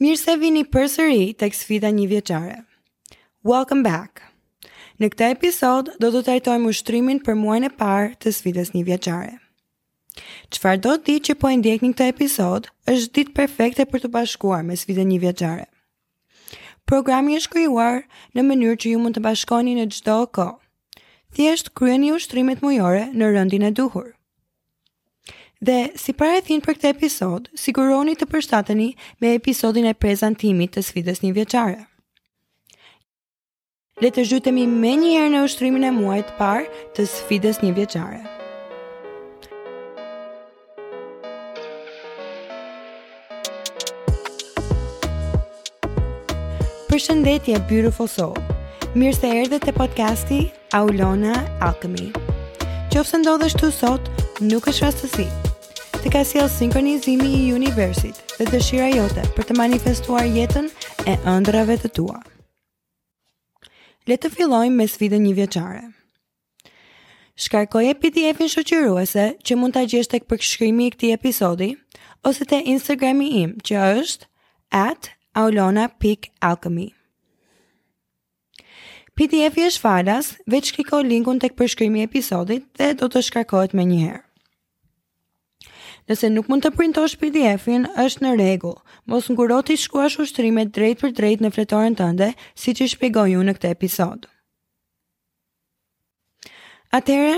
Mirë se vini përsëri tek sfida një vjeçare. Welcome back. Në këtë episod do të trajtojmë ushtrimin për muajin e parë të sfidës një vjeçare. Çfarëdo dite që po e ndjekni këtë episod, është ditë perfekte për t'u bashkuar me sfidën një vjeçare. Programi është krijuar në mënyrë që ju mund të bashkoni në çdo kohë. Thjesht kryeni ushtrimet mujore në rendin e duhur. Dhe, si parathënie për këtë episod, siguroni të përshtateni me episodin e prezantimit të sfidës një vjeqare. Le të zhytemi menjëherë në ushtrimin e muajit të parë të sfidës një vjeqare. Përshëndetje, beautiful soul! Mirë se erdhe te podcasti Aulona Alchemy. Qofse ndodhesh ktu sot, nuk është rastësi. Të ka sjellë sinkronizimi i universit dhe dëshira jote për të manifestuar jetën e ëndrrave të tua. Le të fillojmë me sfidën një vjeçare. Shkarkoje PDF-in shoqëruese që mund ta gjesh tek përshkrimi i këtij episodi ose te Instagrami im që është @aulona.alchemy. PDF-i është falas, veç kliko linkun tek përshkrimi i episodit dhe do të shkarkohet menjëherë. Nëse nuk mund të printosh PDF-in, është në rregull. Mos nguro t'i shkruash ushtrimet drejtpërdrejt në fletoren tënde, siç i shpjegoj unë në këtë episod. Atëherë,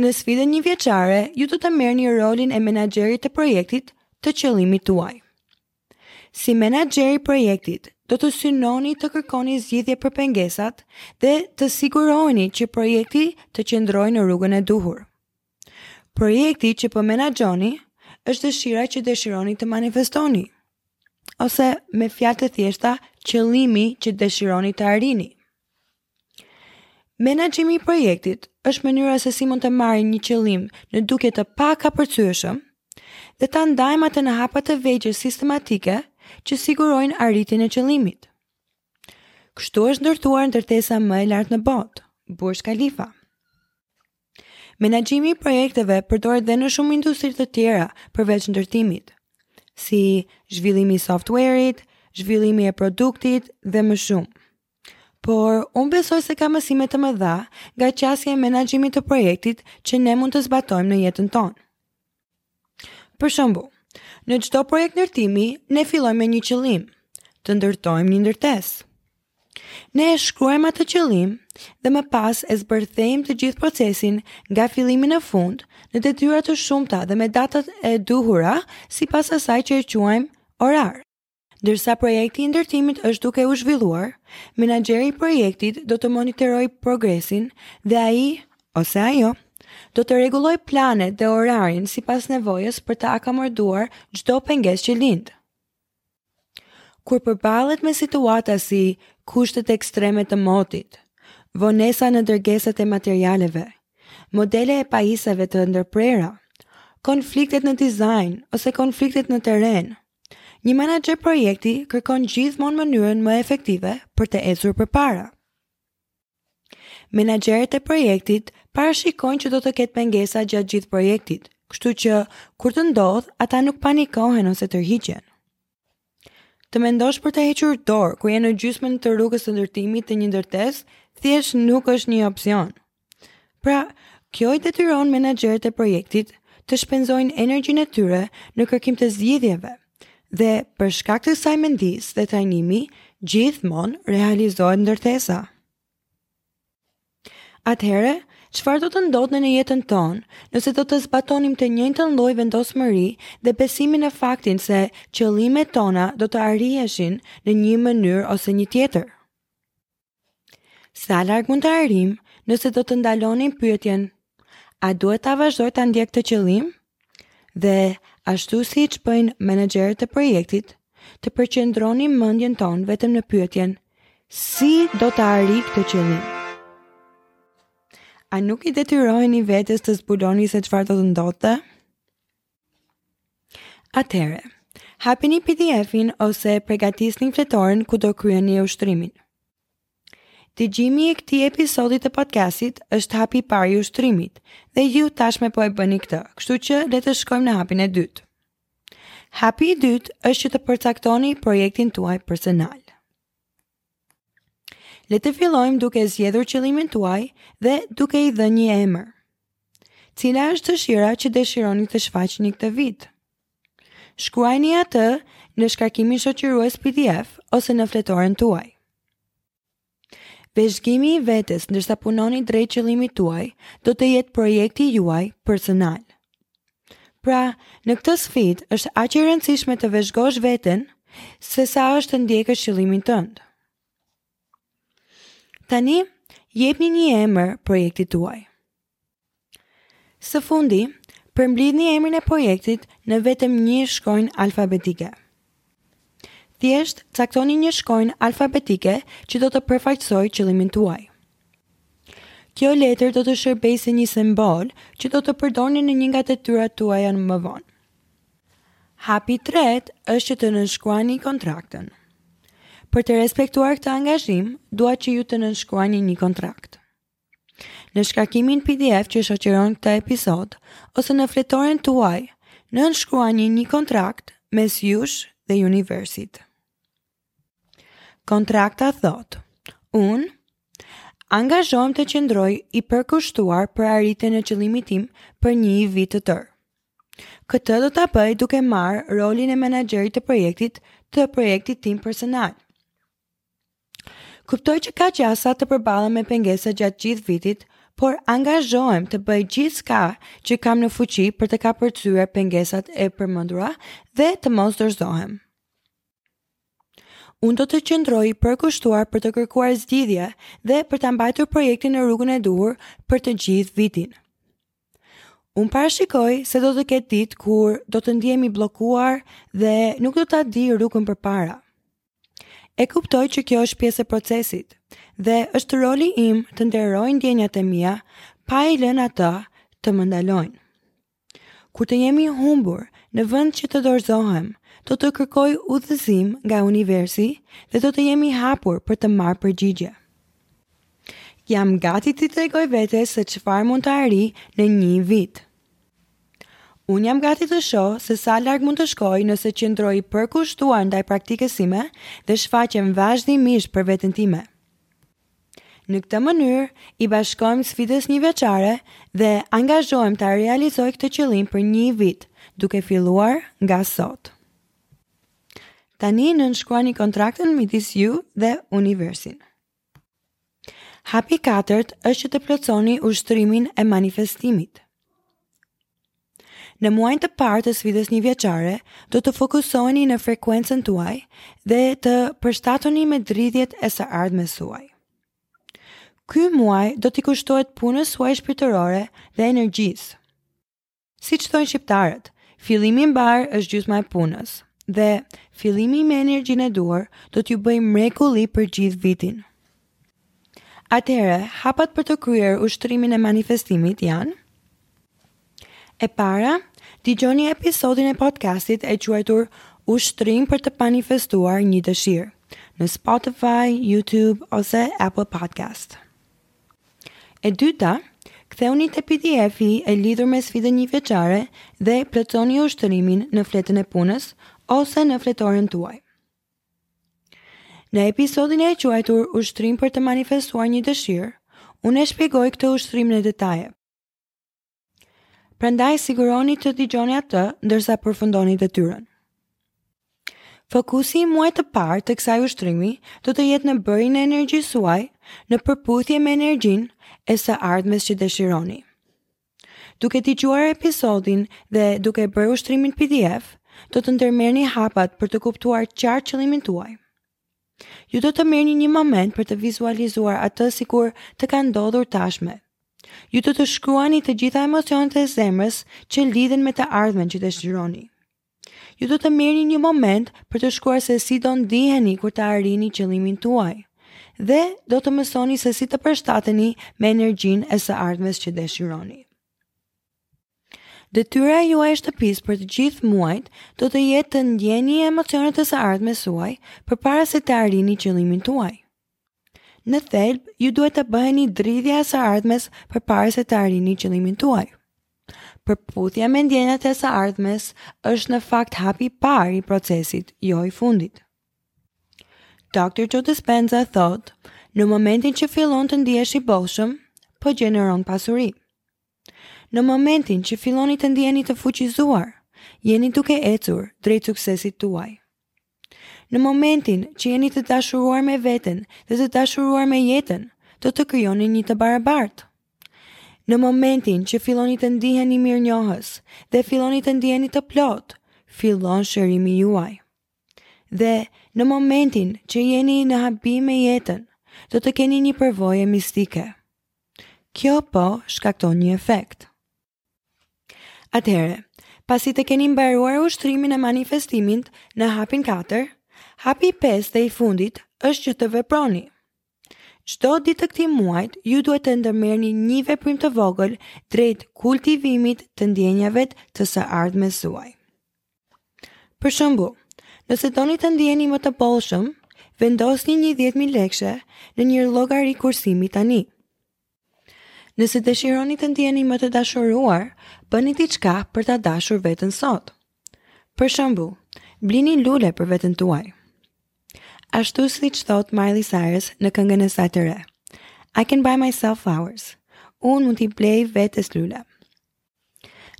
në sfidën një vjeçare, ju do të merrni rolin e menaxherit të projektit të qëllimit tuaj. Si menaxher i projektit, do të synoni të kërkoni zgjidhje për pengesat dhe të siguroheni që projekti të qëndrojë në rrugën e duhur. Projekti që po menaxhoni është dëshira që dëshironi të manifestoni ose me fjalë të thjeshta qëllimi që dëshironi të arrini. Menaxhimi i projektit është mënyra se si mund të marrim një qëllim në dukje të pakapërcyeshëm dhe ta ndajmë atë në hapa të vegjël sistematike që sigurojnë arritjen e qëllimit. Kështu është ndërtuar ndërtesa më e lartë në botë, Burj Khalifa. Menaxhimi i projekteve përdoret dhe në shumë industri të tjera përveç ndërtimit, si zhvillimi i software-it, zhvillimi i produktit dhe më shumë. Por, unë besoj se ka mësime të mëdha nga qasja e menaxhimit të projektit që ne mund të zbatojmë në jetën tonë. Për shembull, në çdo projekt ndërtimi, ne fillojmë me një qëllim, të ndërtojmë një ndërtesë. Ne e shkruajmë atë qëllim dhe më pas e zbërthejmë të gjithë procesin nga fillimi në fund në detyra të shumta dhe me datat e duhura sipas asaj që e quajmë orar. Ndërsa projekti i ndërtimit është duke u zhvilluar, menaxheri i projektit do të monitorojë progresin dhe ai ose ajo do të rregullojë planet dhe orarin sipas nevojës për të akomoduar çdo pengesë që lind. Kur përbalet me situata si kushtet ekstreme të motit, vonesa në dërgesat e materialeve, modele e pajisave të ndërprera, konfliktet në dizajn ose konfliktet në teren, Një menaxher projekti kërkon gjithmonë mënyrën më efektive për të ecur përpara. Menaxherët e projektit parashikojnë që do të ketë pengesa gjatë gjithë projektit, kështu që kur të ndodhë, ata nuk panikohen ose tërhiqen. Të mendosh për të hequr dorë kur je në gjysmën të rrugës së ndërtimit të një ndërtese, thjesht nuk është një opsion. Pra, kjo i detyron menaxherët e projektit të shpenzojnë energjinë e tyre në kërkim të zgjidhjeve. Dhe për shkak të kësaj mendësie dhe trajnimi, gjithmonë realizohet ndërtesa. Atëherë, çfarë do të ndodhte në jetën tonë, nëse do të zbatonim të njëjtën lloj vendosmëri dhe besimin në faktin se qëllimet tona do të arriheshin në një mënyrë ose një tjetër? Sa larg mund të arrijmë nëse do të ndalonim pyetjen a duhet të vazhdoj ta ndjek këtë qëllim? Dhe ashtu siç bëjnë menaxherët e projektit, të përqendronim mendjen tonë vetëm në pyetjen si do ta arrij këtë qëllim? A nuk i detyroheni vetes të zbuloni se çfarë do të ndodhte? Atëherë, hapini PDF-in ose pregatisni fletoren ku do kryeni ushtrimin. Dëgjimi i këtij episodit të podcastit është hapi i parë i ushtrimit dhe ju tashmë po e bëni këtë, kështu që le të shkojmë në hapin e dytë. Hapi i dytë është që të përcaktoni projektin tuaj personal. Le të fillojmë duke zgjedhur qëllimin tuaj dhe duke i dhënë një emër. Cila është dëshira që dëshironi të shfaqni këtë vit? Shkruajini atë në shkarkimin shoqërues PDF ose në fletoren tuaj. Vëzhgimi i vetes ndërsa punoni drejt qëllimit tuaj do të jetë projekti juaj personal. Pra, në këtë sfidë është aq e rëndësishme të vëzhgosh veten se sa është të ndjekësh qëllimin tënd. Tani, jepni një emër projektit tuaj. Së fundi, përmblidhni emrin e projektit në vetëm një shkronjë alfabetike. Thjesht caktoni një shkronjë alfabetike që do të përfaqësojë qëllimin tuaj. Kjo letër do të shërbejë si një simbol që do të përdorni në një nga detyrat tuaja më vonë. Hapi i tretë është që të nënshkruani kontraktën. Për të respektuar këtë angazhim, dua që ju të nënshkruani një kontrakt. Në shkarkimin PDF që shoqëron këtë episod ose në fletoren tuaj, nënshkruani një kontrakt mes jush dhe universit. Kontrakta thotë, unë angazhohem të qëndroj i përkushtuar për arritjen e qëllimit tim për një vit të tërë. Këtë do ta bëj duke marrë rolin e menaxherit të projektit të projektit tim personal. Kuptoj që ka gjasa të përballem me pengesa gjatë gjithë vitit, por angazhohem të bëj gjithçka që kam në fuqi për të kapërcyer pengesat e përmendura dhe të mos dorëzohem. Unë do të qëndroj i përkushtuar për të kërkuar zgjidhje dhe për ta mbajtur projektin në rrugën e duhur për të gjithë vitin. Unë parashikoj se do të ketë ditë kur do të ndihem i bllokuar dhe nuk do ta di rrugën përpara. E kuptoj që kjo është pjesë e procesit dhe është roli im të nderoj ndjenjat e mia pa i lënë ato të më ndalojnë. Kur të jem i humbur në vend që të dorëzohem, do të kërkoj udhëzim nga universi dhe do të jem i hapur për të marrë përgjigje. Jam gati t'i tregoj vetes se çfarë mund të arrij në një vit. Unë jam gati të shoh se sa larg mund të shkoj nëse qëndroj i përkushtuar ndaj praktikës sime dhe shfaqem vazhdimisht për veten time. Në këtë mënyrë, i bashkohem sfidës njëvjeçare dhe angazhohem ta realizoj këtë qëllim për një vit, duke filluar nga sot. Tani nënshkruani kontraktën midis ju dhe universin. Hapi i katërt është që të plotësoni ushtrimin e manifestimit. Në muajin të parë të sfidës një vjeçare, do të fokusoheni në frekuencën tuaj dhe të përshtateni me dridhjet e së ardhmes suaj. Ky muaj do t'i kushtohet punës suaj shpirtërore dhe energjisë. Siç thonë shqiptarët, fillimi i mbarë është gjysma e punës dhe fillimi me energjinë e duhur do t'ju bëjë mrekulli për gjithë vitin. Atëherë, hapat për të kryer ushtrimin e manifestimit janë E para, dëgjoni episodin e podcastit e quajtur Ushtrim për të manifestuar një dëshirë në Spotify, YouTube ose Apple Podcast. E dyta, ktheuni te PDF-i e lidhur me sfidën njëvjeçare dhe plotësoni ushtrimin në fletën e punës ose në fletoren tuaj. Në episodin e quajtur Ushtrim për të manifestuar një dëshirë, unë e shpjegoj këtë ushtrim në detaje. Prandaj siguroni të dëgjoni atë ndërsa përfundoni detyrën. Fokusi i muajit të parë të kësaj ushtrimi do të jetë në bërjen e energjisë suaj në përputhje me energjinë e së ardhmes që dëshironi. Duke dëgjuar episodin dhe duke bërë ushtrimin PDF, do të ndërmerrni hapat për të kuptuar qartë qëllimin tuaj. Ju do të merrni një moment për të vizualizuar atë sikur të ka ndodhur tashmë. Ju do të shkruani të gjitha emocionet e zemrës që lidhen me të ardhmen që dëshironi. Ju do të merrni një moment për të shkruar se si do ndiheni kur të arrini qëllimin tuaj dhe do të mësoni se si të përshtateni me energjinë e së ardhmes që dëshironi. Detyra e juaj e shtëpisë për të gjithë muajt do të jetë të ndjeni emocionet e së ardhmes suaj përpara se të arrini qëllimin tuaj. Në thelb, ju duhet të bëheni dridhja e së ardhmes përpara se të arrini qëllimin tuaj. Përputhja me ndjenjat e së ardhmes është në fakt hapi i parë i procesit, jo i fundit. Dr. Joe Dispenza thotë, në momentin që fillon të ndihesh i bollshëm, po gjeneron pasuri. Në momentin që filloni të ndiheni të fuqizuar, jeni duke ecur drejt suksesit tuaj. Në momentin që jeni të dashuruar me veten dhe të dashuruar me jetën, do të krijoni një të barabartë. Në momentin që filloni të ndiheni mirënjohës dhe filloni të ndiheni të plotë, fillon shërimi juaj. Dhe në momentin që jeni në habi me jetën, do të keni një përvoje mistike. Kjo po shkakton një efekt. Atëherë, pasi të keni mbaruar ushtrimin e manifestimit në hapin 4, hapi 5 dhe i fundit është që të veproni. Çdo ditë të këtij muajit, ju duhet të ndërmerrni një veprim të vogël drejt kultivimit të ndjenjave të së ardhmes suaj. Për shembull, nëse doni të ndiheni më të bollshëm, vendosni një 10.000 lekëshe në një llogari kursimi tani. Nëse dëshironi të ndiheni më të dashuruar, bëni diçka për ta dashur veten sot. Për shembull, blini lule për veten tuaj. Ashtu siç thotë Miley Cyrus në këngën e saj të re. I can buy myself flowers. Unë mund t'i blej vetes lule.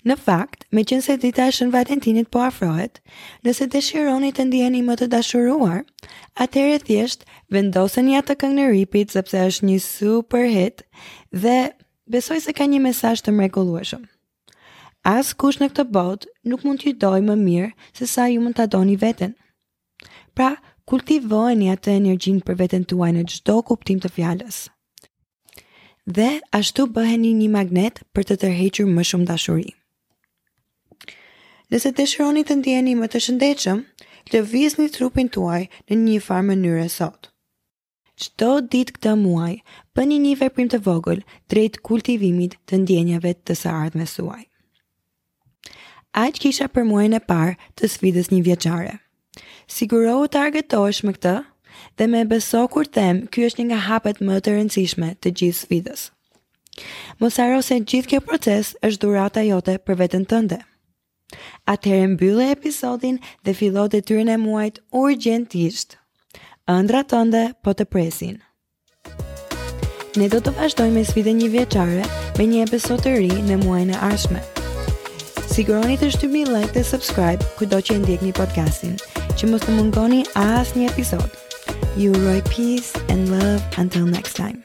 Në fakt, meqenëse dita e Shën Valentinit po afrohet, nëse dëshironi të ndiheni më të dashuruar, atëherë thjesht vendoseni atë këngë në repeat sepse është një super hit dhe besoj se ka një mesazh të mrekullueshëm. Askush në këtë botë nuk mund t'ju dojë më mirë sesa ju mund ta doni veten. Pra, kultivojeni atë energjinë për veten tuaj në çdo kuptim të fjalës. Dhe ashtu bëheni një magnet për të tërhequr më shumë dashuri. Nëse dëshironi të ndiheni më të shëndetshëm, lëvizni trupin tuaj në njëfarë mënyre sot. Çdo ditë këtë muaj, bëni një veprim të vogël drejt kultivimit të ndjenjave të së ardhmes suaj. Aq kisha për muajin e parë të sfidës njëvjeçare. Sigurohu të argëtohesh me këtë dhe më beso kur them ky është një nga hapet më të rëndësishme të gjithë sfidës. Mos harro se gjithë kjo proces është dhurata jote për veten tënde. Atëherë mbylle episodin dhe fillo detyrën e muajit urgjentisht. Ëndrra tënde po të presin. Ne do të vazhdojmë me sfidën njëvjeçare me një episod të ri në muajin e ardhshëm. Sigurohuni të shtypni like dhe subscribe kudo që e ndjekni podcastin, që mos të mungoni asnjë episod. Ju uroj peace and love until next time.